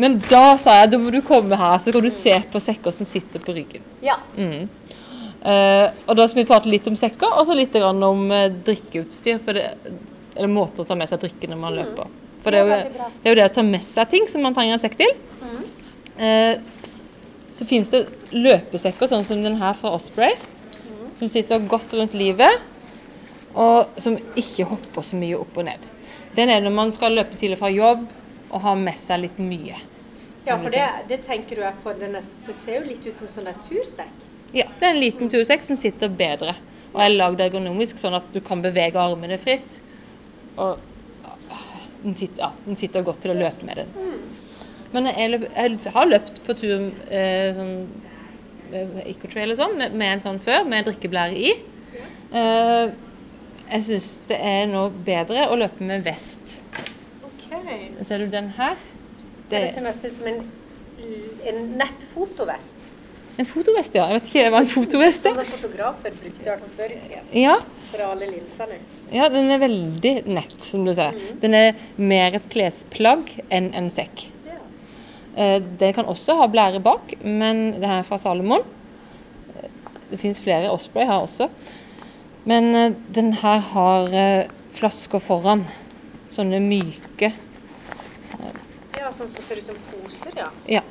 Men da sa jeg da må du komme her, så kan du se på sekker som sitter på ryggen. Ja. Mm. Eh, og da skal vi prate litt om sekker, og så litt grann om eh, drikkeutstyr. Det, eller måter å ta med seg drikke når man løper. For det er, jo, det er jo det å ta med seg ting som man trenger en sekk til. Eh, så finnes det løpesekker sånn som den her fra Osprey, som sitter godt rundt livet, og som ikke hopper så mye opp og ned. Den er når man skal løpe tidlig fra jobb og ha med seg litt mye. ja, for det, det tenker du er på den Det ser jo litt ut som sånn tursekk. Ja, det er en liten tursekk som sitter bedre. Og er lagd ergonomisk, sånn at du kan bevege armene fritt. Og den sitter, ja, den sitter godt til å løpe med den. Men jeg, løp, jeg har løpt på tur eh, sånn eh, Ecotrail og sånn, med, med en sånn før, med drikkeblære i. Eh, jeg syns det er nå bedre å løpe med vest. Ok. Ser du den her? Det ser nesten ut som en, en nettfotovest. En fotovest, ja. Jeg vet ikke hva en fotovest Sånn er. som fotografer brukte den før i tida. Ja, For alle linsene. Ja, den er veldig nett, som du ser. Den er mer et klesplagg enn en sekk. Ja. Eh, Den kan også ha blære bak, men det her er fra Salomon. Eh, Det fins flere. Osprey har også. Men eh, den her har flasker foran. Sånne myke. Ja, sånn som ser ut som poser, ja. Ja.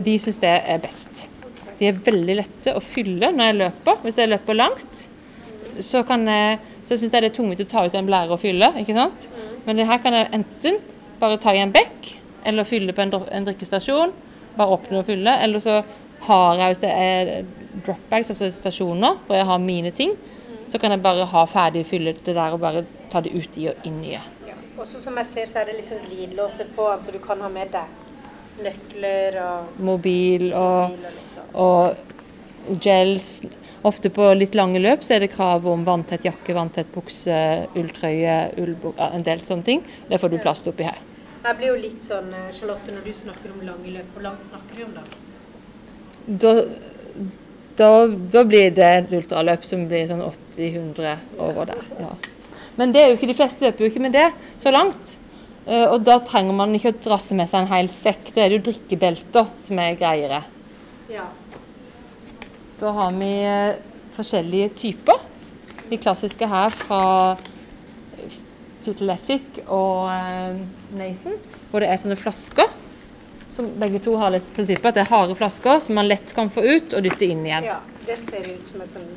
De syns det er best. De er veldig lette å fylle når jeg løper. Hvis jeg løper langt, så, kan jeg, så syns jeg det er tungvint å ta ut en blære og fylle. ikke sant? Men det her kan jeg enten bare ta i en bekk, eller fylle på en, en drikkestasjon. Bare åpne og fylle. Eller så har jeg, hvis det er dropbags, altså stasjoner, hvor jeg har mine ting. Så kan jeg bare ha ferdig fylle det der og bare ta det ut i og inn nye. Ja. Og som jeg ser, så er det litt sånn glidelåser på, så du kan ha med deg nøkler og Mobil og, og sånn. og gels. Ofte på litt lange løp så er det krav om vanntett jakke, vanntett bukse, ulltrøye, ullbuk, en del sånne ting. Det får du plass til oppi her. Jeg blir jo litt sånn, eh, Charlotte, når du snakker om lange løp, hvor langt snakker vi om da? Da, da, da blir det et ultraløp som blir sånn 80-100 over der. Ja. Men det er jo ikke, de fleste løper jo ikke med det så langt. Eh, Og da trenger man ikke å drasse med seg en hel sekk. Da er det jo drikkebelter som er greiere. Ja. Da har vi eh, forskjellige typer. De klassiske her fra Fitletic og eh, Nathan, hvor det er sånne flasker. Som begge to har det prinsippet at det er harde flasker som man lett kan få ut og dytte inn igjen. ja. Det ser ut som et sånn,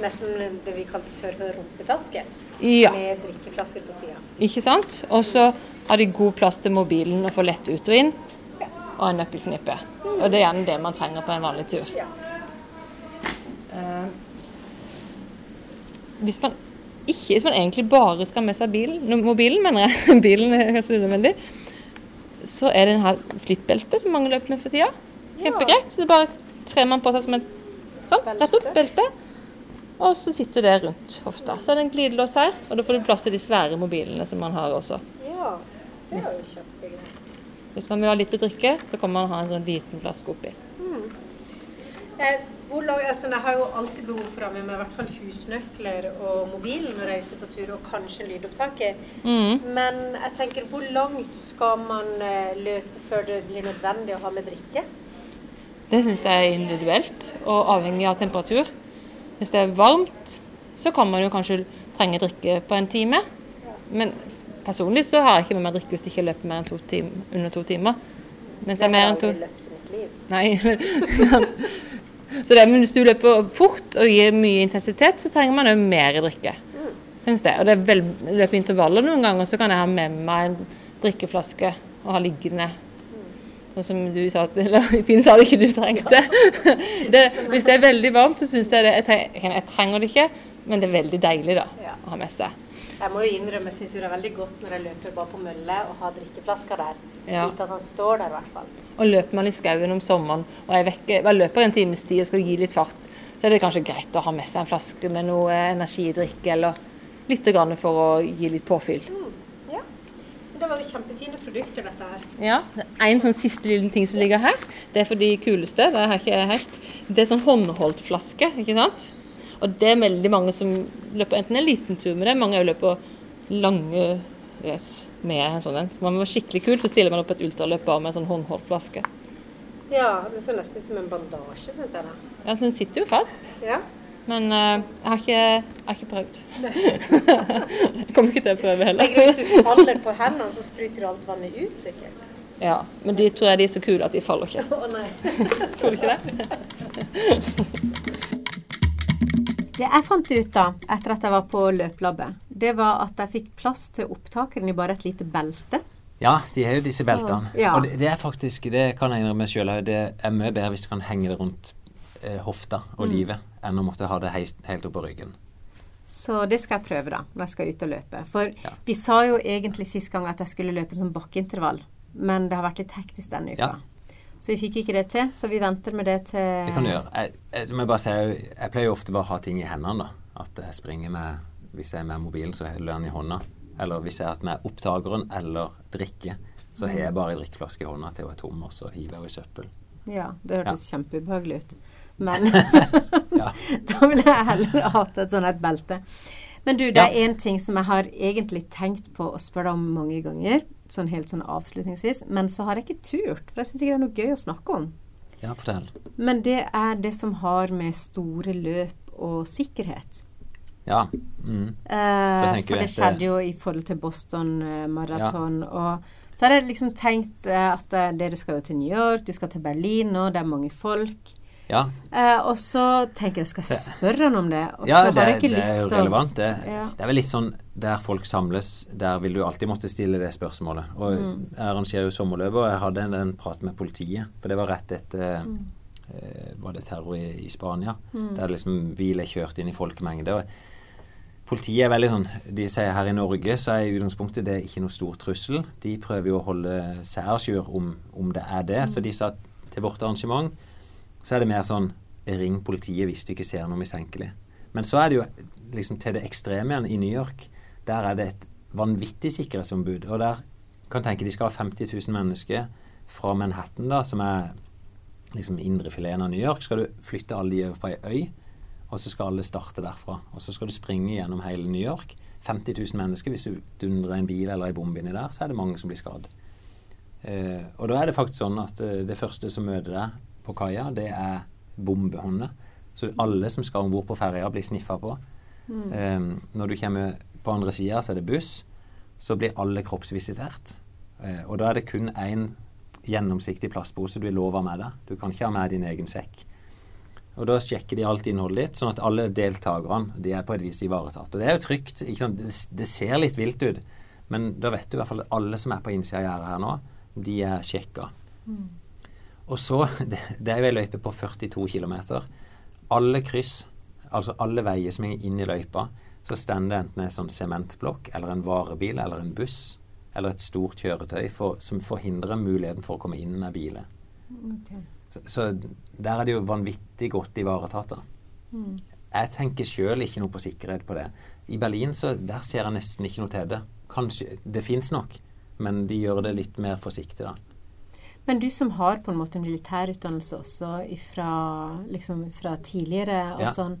nesten det vi kalte før rumpetaske, Ja, med drikkeflasker på sida. ikke sant? Og så har de god plass til mobilen og få lett ut og inn. Og en nøkkelknippe. Og det er gjerne det man trenger på en vanlig tur. Ja. Eh, hvis man ikke, hvis man egentlig bare skal ha med seg bilen, mobilen, mener jeg, bilen er kanskje unødvendig, så er det den her flippbeltet som mange løper med for tida. Kjempegreit. Så bare trer man på seg som en sånn, rett opp belte, og så sitter det rundt hofta. Så er det en glidelås her, og da får du plass til de svære mobilene som man har også. ja. Det er jo kjempegreit. Hvis man vil ha litt å drikke, så kan man ha en sånn liten flaske oppi. Eh, hvor lang, altså, jeg har jo alltid behov for å ha med meg i hvert fall husnøkler og mobilen når jeg er ute på tur, og kanskje en lydopptaker. Mm. Men jeg tenker, hvor langt skal man eh, løpe før det blir nødvendig å ha med drikke? Det syns jeg er individuelt og avhengig av temperatur. Hvis det er varmt, så kan man jo kanskje trenge drikke på en time. Men personlig så har jeg ikke med meg drikke hvis jeg ikke løper mer enn to tim under to timer. Mens det er mer enn to. Nei. så det, men hvis du løper fort og gir mye intensitet, så trenger man jo mer drikke. Synes det. Og det er vel, løper intervaller noen ganger, så kan jeg ha med meg en drikkeflaske og ha liggende. Sånn som du sa, at- eller Finn sa det ikke du trengte. Det, hvis det er veldig varmt, så syns jeg det jeg trenger, jeg trenger det ikke, men det er veldig deilig da, å ha med seg. Jeg må jo innrømme, jeg syns det er veldig godt når jeg løper bare på mølle og har drikkeflasker der. Ja. Uten at han står der, i hvert fall. Og løper man i skauen om sommeren og er vekke, bare løper en times tid og skal gi litt fart, så er det kanskje greit å ha med seg en flaske med noe energidrikk eller litt for å gi litt påfyll. Det var jo kjempefine produkter, dette her. Ja, En sånn siste liten ting som ligger her, det er for de kuleste. Det er ikke helt. Det er sånn håndholdt flaske, ikke sant? Og det er veldig mange som løper enten en liten tur med det, mange også løper lange race med en sånn en. Så man være skikkelig kul, så stiller man opp et ultraløp bare med en sånn håndholdt flaske. Ja, det så nesten ut som en bandasje, syns jeg. da. Ja, så den sitter jo fast. Ja. Men uh, jeg, har ikke, jeg har ikke prøvd. jeg kommer ikke til å prøve heller. Hvis du faller på hendene, så spruter alt vannet ut, sikkert. Ja, Men de tror jeg de er så kule at de faller ikke. Å nei. Tror du ikke det? Det jeg fant ut da, etter at jeg var på løpelabbet, det var at jeg fikk plass til opptakeren i bare et lite belte. Ja, de har jo disse beltene. ja. Og det, det er faktisk, det kan jeg innrømme sjøl, det er mye bedre hvis du kan henge det rundt eh, hofta og Mm. livet, enn å måtte ha det helt, helt opp på ryggen. Så det skal jeg prøve da, når jeg skal ut og løpe. For Ja. vi sa jo egentlig sist gang at jeg skulle løpe som bakkeintervall, men det har vært litt hektisk denne uka. Ja. Så vi fikk ikke det til, så vi venter med det til Det kan du gjøre. Jeg, jeg, jeg, sier, jeg pleier jo ofte bare å ha ting i hendene. da. At jeg springer med Hvis jeg er med mobilen, så holder jeg den i hånda. Eller hvis jeg er med opptakeren eller drikke, så har jeg bare en drikkeflaske i hånda til hun er tom, og så hiver jeg henne i søppel. Ja, det hørtes kjempeubehagelig ut. Men Ja. da ville jeg heller hatt et sånt et belte. Men du, det Ja. er én ting som jeg har egentlig tenkt på å spørre deg om mange ganger, sånn helt sånn avslutningsvis, men så har jeg ikke turt, for jeg syns ikke det er noe gøy å snakke om. Ja, fortell. Men det er det som har med store løp og sikkerhet. Ja. Mm. Eh, for det skjedde jo i forhold til Boston eh, Marathon. Og så har jeg liksom tenkt eh, at eh, dere skal jo til New York, du skal til Berlin nå, det er mange folk. Ja, Eh, og så tenker jeg skal jeg spørre han om det, og ja så har jeg ikke det er jo relevant. Det, Ja. det er vel litt sånn der folk samles, der vil du alltid måtte stille det spørsmålet. Og Mm. jeg arrangerer jo sommerløpet, og jeg hadde en, en prat med politiet, for det var rett etter Mm. eh, var det terror i, i Spania. Mm. Der liksom bil kjørte kjørt inn i folkemengde. og Politiet er veldig sånn De sier her i Norge så er i utgangspunktet det ikke noe stor trussel. De prøver jo å holde seg à jour om, om det er det. Så de sa til vårt arrangement så er det mer sånn Ring politiet hvis du ikke ser noe mistenkelig. Men så er det jo liksom til det ekstreme igjen i New York. Der er det et vanvittig sikkerhetsombud. Og der kan tenke de skal ha 50 000 mennesker fra Manhattan, da, som er liksom indrefileten av New York. Skal du flytte alle de over på ei øy, og så skal alle starte derfra. Og så skal du springe gjennom hele New York. 50 000 mennesker. Hvis du dundrer en bil eller ei bombe inni der, så er det mange som blir skadd. Uh, og da er det faktisk sånn at uh, det første som møter deg på kaia, det er bombehunder. Så alle som skal om bord på ferja, blir sniffa på. Mm. Um, når du kommer på andre sida, så er det buss. Så blir alle kroppsvisitert. Uh, og da er det kun én gjennomsiktig plastpose du er lova med deg. Du kan ikke ha med din egen sekk. Og Da sjekker de alt innholdet ditt, sånn at alle deltakerne de er på et vis ivaretatt. Og Det er jo trygt. det ser litt vilt ut, men da vet du i hvert fall at alle som er på innsida av gjerdet her nå, de er sjekka. Mm. Og så Det, det er jo ei løype på 42 km. Alle kryss, altså alle veier som er inn i løypa, så står det enten en sånn sementblokk eller en varebil eller en buss eller et stort kjøretøy for, som forhindrer muligheten for å komme inn med biler. Okay. Så, så der er det jo vanvittig godt ivaretatt. Mm. Jeg tenker sjøl ikke noe på sikkerhet på det. I Berlin så der ser jeg nesten ikke noe til det. Kanskje, Det fins nok, men de gjør det litt mer forsiktig, da. Men du som har på en måte militærutdannelse også ifra, liksom, fra tidligere og Ja. sånn.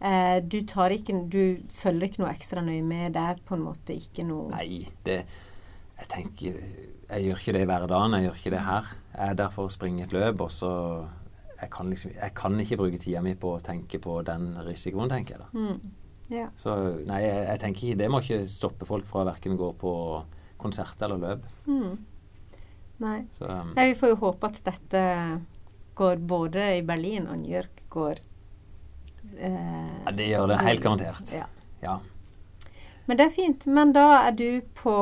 Eh, du, tar ikke, du følger ikke noe ekstra nøye med? Det er på en måte ikke noe Nei, det Jeg tenker Jeg gjør ikke det i hverdagen. Jeg gjør ikke det her. Jeg er der for å springe et løp, og så jeg kan, liksom, jeg kan ikke bruke tida mi på å tenke på den risikoen, tenker jeg da. Mm. Ja. Så nei, jeg, jeg tenker ikke Det må ikke stoppe folk fra å verken gå på konsert eller løp. Mm. Nei. Så um, Nei, vi får jo håpe at dette går både i Berlin og New York går eh, ja, det gjør det helt garantert. Ja. Ja. Men det er fint. Men da er du på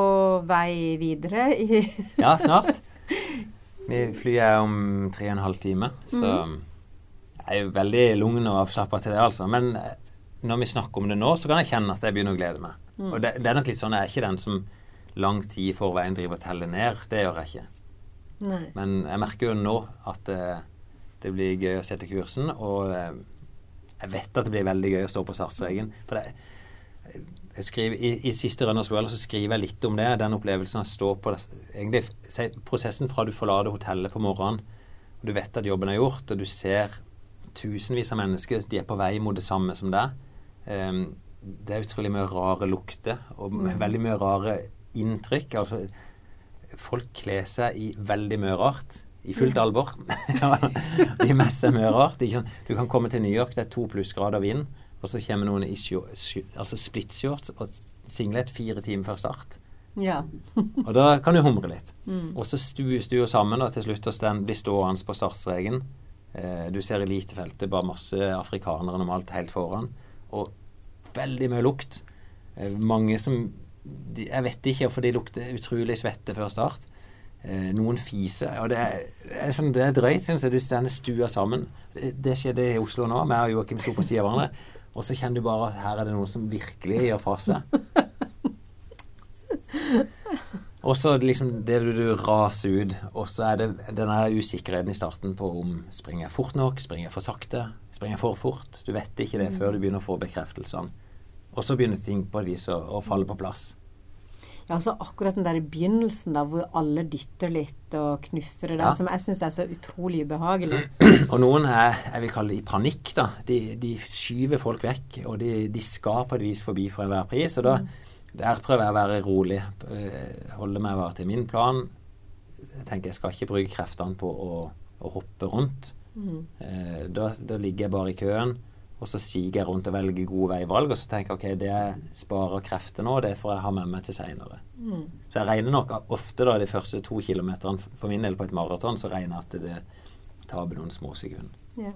vei videre i Ja, snart. Vi flyr er om tre og en halv time, så jeg er jo veldig lugn og avslappa til det, altså. Men eh, når vi snakker om det nå, så kan jeg kjenne at jeg begynner å glede meg. Mm. Og det, det er nok litt sånn, jeg er ikke den som lang tid i forveien driver og teller ned. Det gjør jeg ikke. Nei. Men jeg merker jo nå at eh, det blir gøy å sette kursen, og eh, jeg vet at det blir veldig gøy å stå på startstreken. For det, jeg skriver, i, I siste Runners World så skriver jeg litt om det. Den opplevelsen av å stå på egentlig, Prosessen fra du forlater hotellet på morgenen, og du vet at jobben er gjort, og du ser tusenvis av mennesker, de er på vei mot det samme som deg. Um, det er utrolig mye rare lukter, og Mm. veldig mye rare inntrykk. Altså, folk kler seg i veldig mye rart. I fullt alvor. De messer mye rart. Du kan komme til New York, det er to plussgrader vind, og så kommer noen i altså splitshorts og singlet fire timer før start. Ja. Og da kan du humre litt. Mm. Og så stues du jo sammen og til slutt blir stående på startstreken. Eh, du ser elitefeltet, bare masse afrikanere normalt helt foran. Og veldig mye lukt. Eh, mange som de, Jeg vet ikke, for de lukter utrolig svette før start. Eh, noen fiser. Og det er, det er, sånn, drøyt, syns jeg. Du står stua sammen. Det, det skjedde i Oslo nå. Vi og Joakim sto på siden av hverandre. Og så kjenner du bare at her er det noen som virkelig gjør fra seg. Og så liksom det du, du raser ut, og så er det den usikkerheten i starten på om springer jeg fort nok, springer jeg for sakte, springer jeg for fort. Du vet ikke det før du begynner å få bekreftelsene. Og så begynner ting på et vis å, å falle på plass. Ja, altså akkurat den der i begynnelsen da, hvor alle dytter litt og knuffer, det der, Ja. som jeg syns er så utrolig ubehagelig. Og noen er jeg vil kalle det i panikk. da. De, de skyver folk vekk, og de, de skal på et vis forbi for enhver pris. Og da, der prøver jeg å være rolig. eh, Holde meg bare til min plan. Jeg tenker jeg skal ikke bruke kreftene på å, å hoppe rundt. Mm. Eh, da, da ligger jeg bare i køen, og så siger jeg rundt og velger gode veivalg. Og så tenker jeg ok, det sparer krefter nå, det får jeg ha med meg til seinere. Mm. Så jeg regner nok ofte da de første to kilometerne for min del på et maraton, så regner jeg at det taper noen små sekunder. Ja.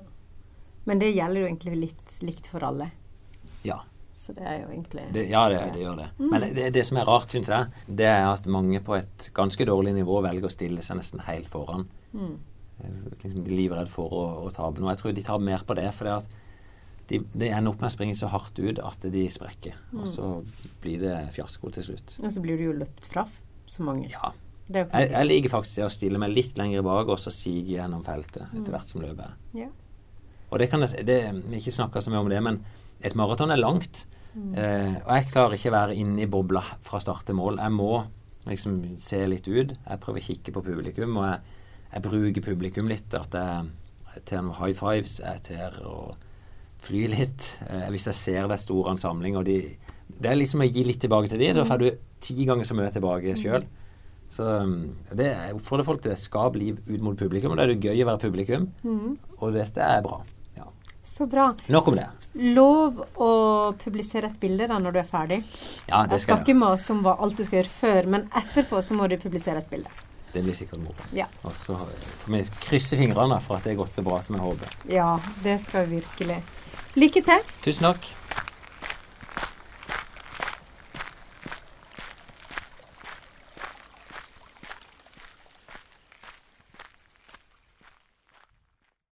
Men det gjelder jo egentlig litt likt for alle. Ja. Så det er jo egentlig Det, ja, det, det gjør det. Men det, det som er rart, syns jeg, det er at mange på et ganske dårlig nivå velger å stille seg nesten helt foran. Mm. liksom, de er livredde for å, å tape noe. Jeg tror de tar mer på det, for det at de, de ender opp med å springe så hardt ut at de sprekker. Og så blir det fiasko til slutt. Og så blir du jo løpt fra så mange. Ja. Jeg, jeg liker faktisk å stille meg litt lenger bak og så sige gjennom feltet etter hvert som løpet. Ja. Og det kan jeg, det, Vi har ikke snakka så mye om det, men et maraton er langt. Eh, og jeg klarer ikke å være inne i bobla fra start til mål. Jeg må liksom se litt ut. Jeg prøver å kikke på publikum, og jeg, jeg bruker publikum litt. At jeg, jeg ter noen high fives, jeg ter og fly litt. Eh, hvis jeg ser det er stor ansamling, og de Det er liksom å gi litt tilbake til de, da får du ti ganger så mye tilbake sjøl. Så um, det, jeg oppfordrer folk til det. skal liv ut mot publikum. Og da er det gøy å være publikum, og dette er bra. Ja. Så bra. Nok om det. Lov å publisere et bilde da når du er ferdig. Ja, det skal Jeg skal ikke mase om hva alt du skal gjøre før, men etterpå så må du publisere et bilde. Det blir sikkert moro. Ja. Og så får vi krysse fingrene for at det er gått så bra som jeg håper. Ja, det skal vi virkelig. Lykke til. Tusen takk.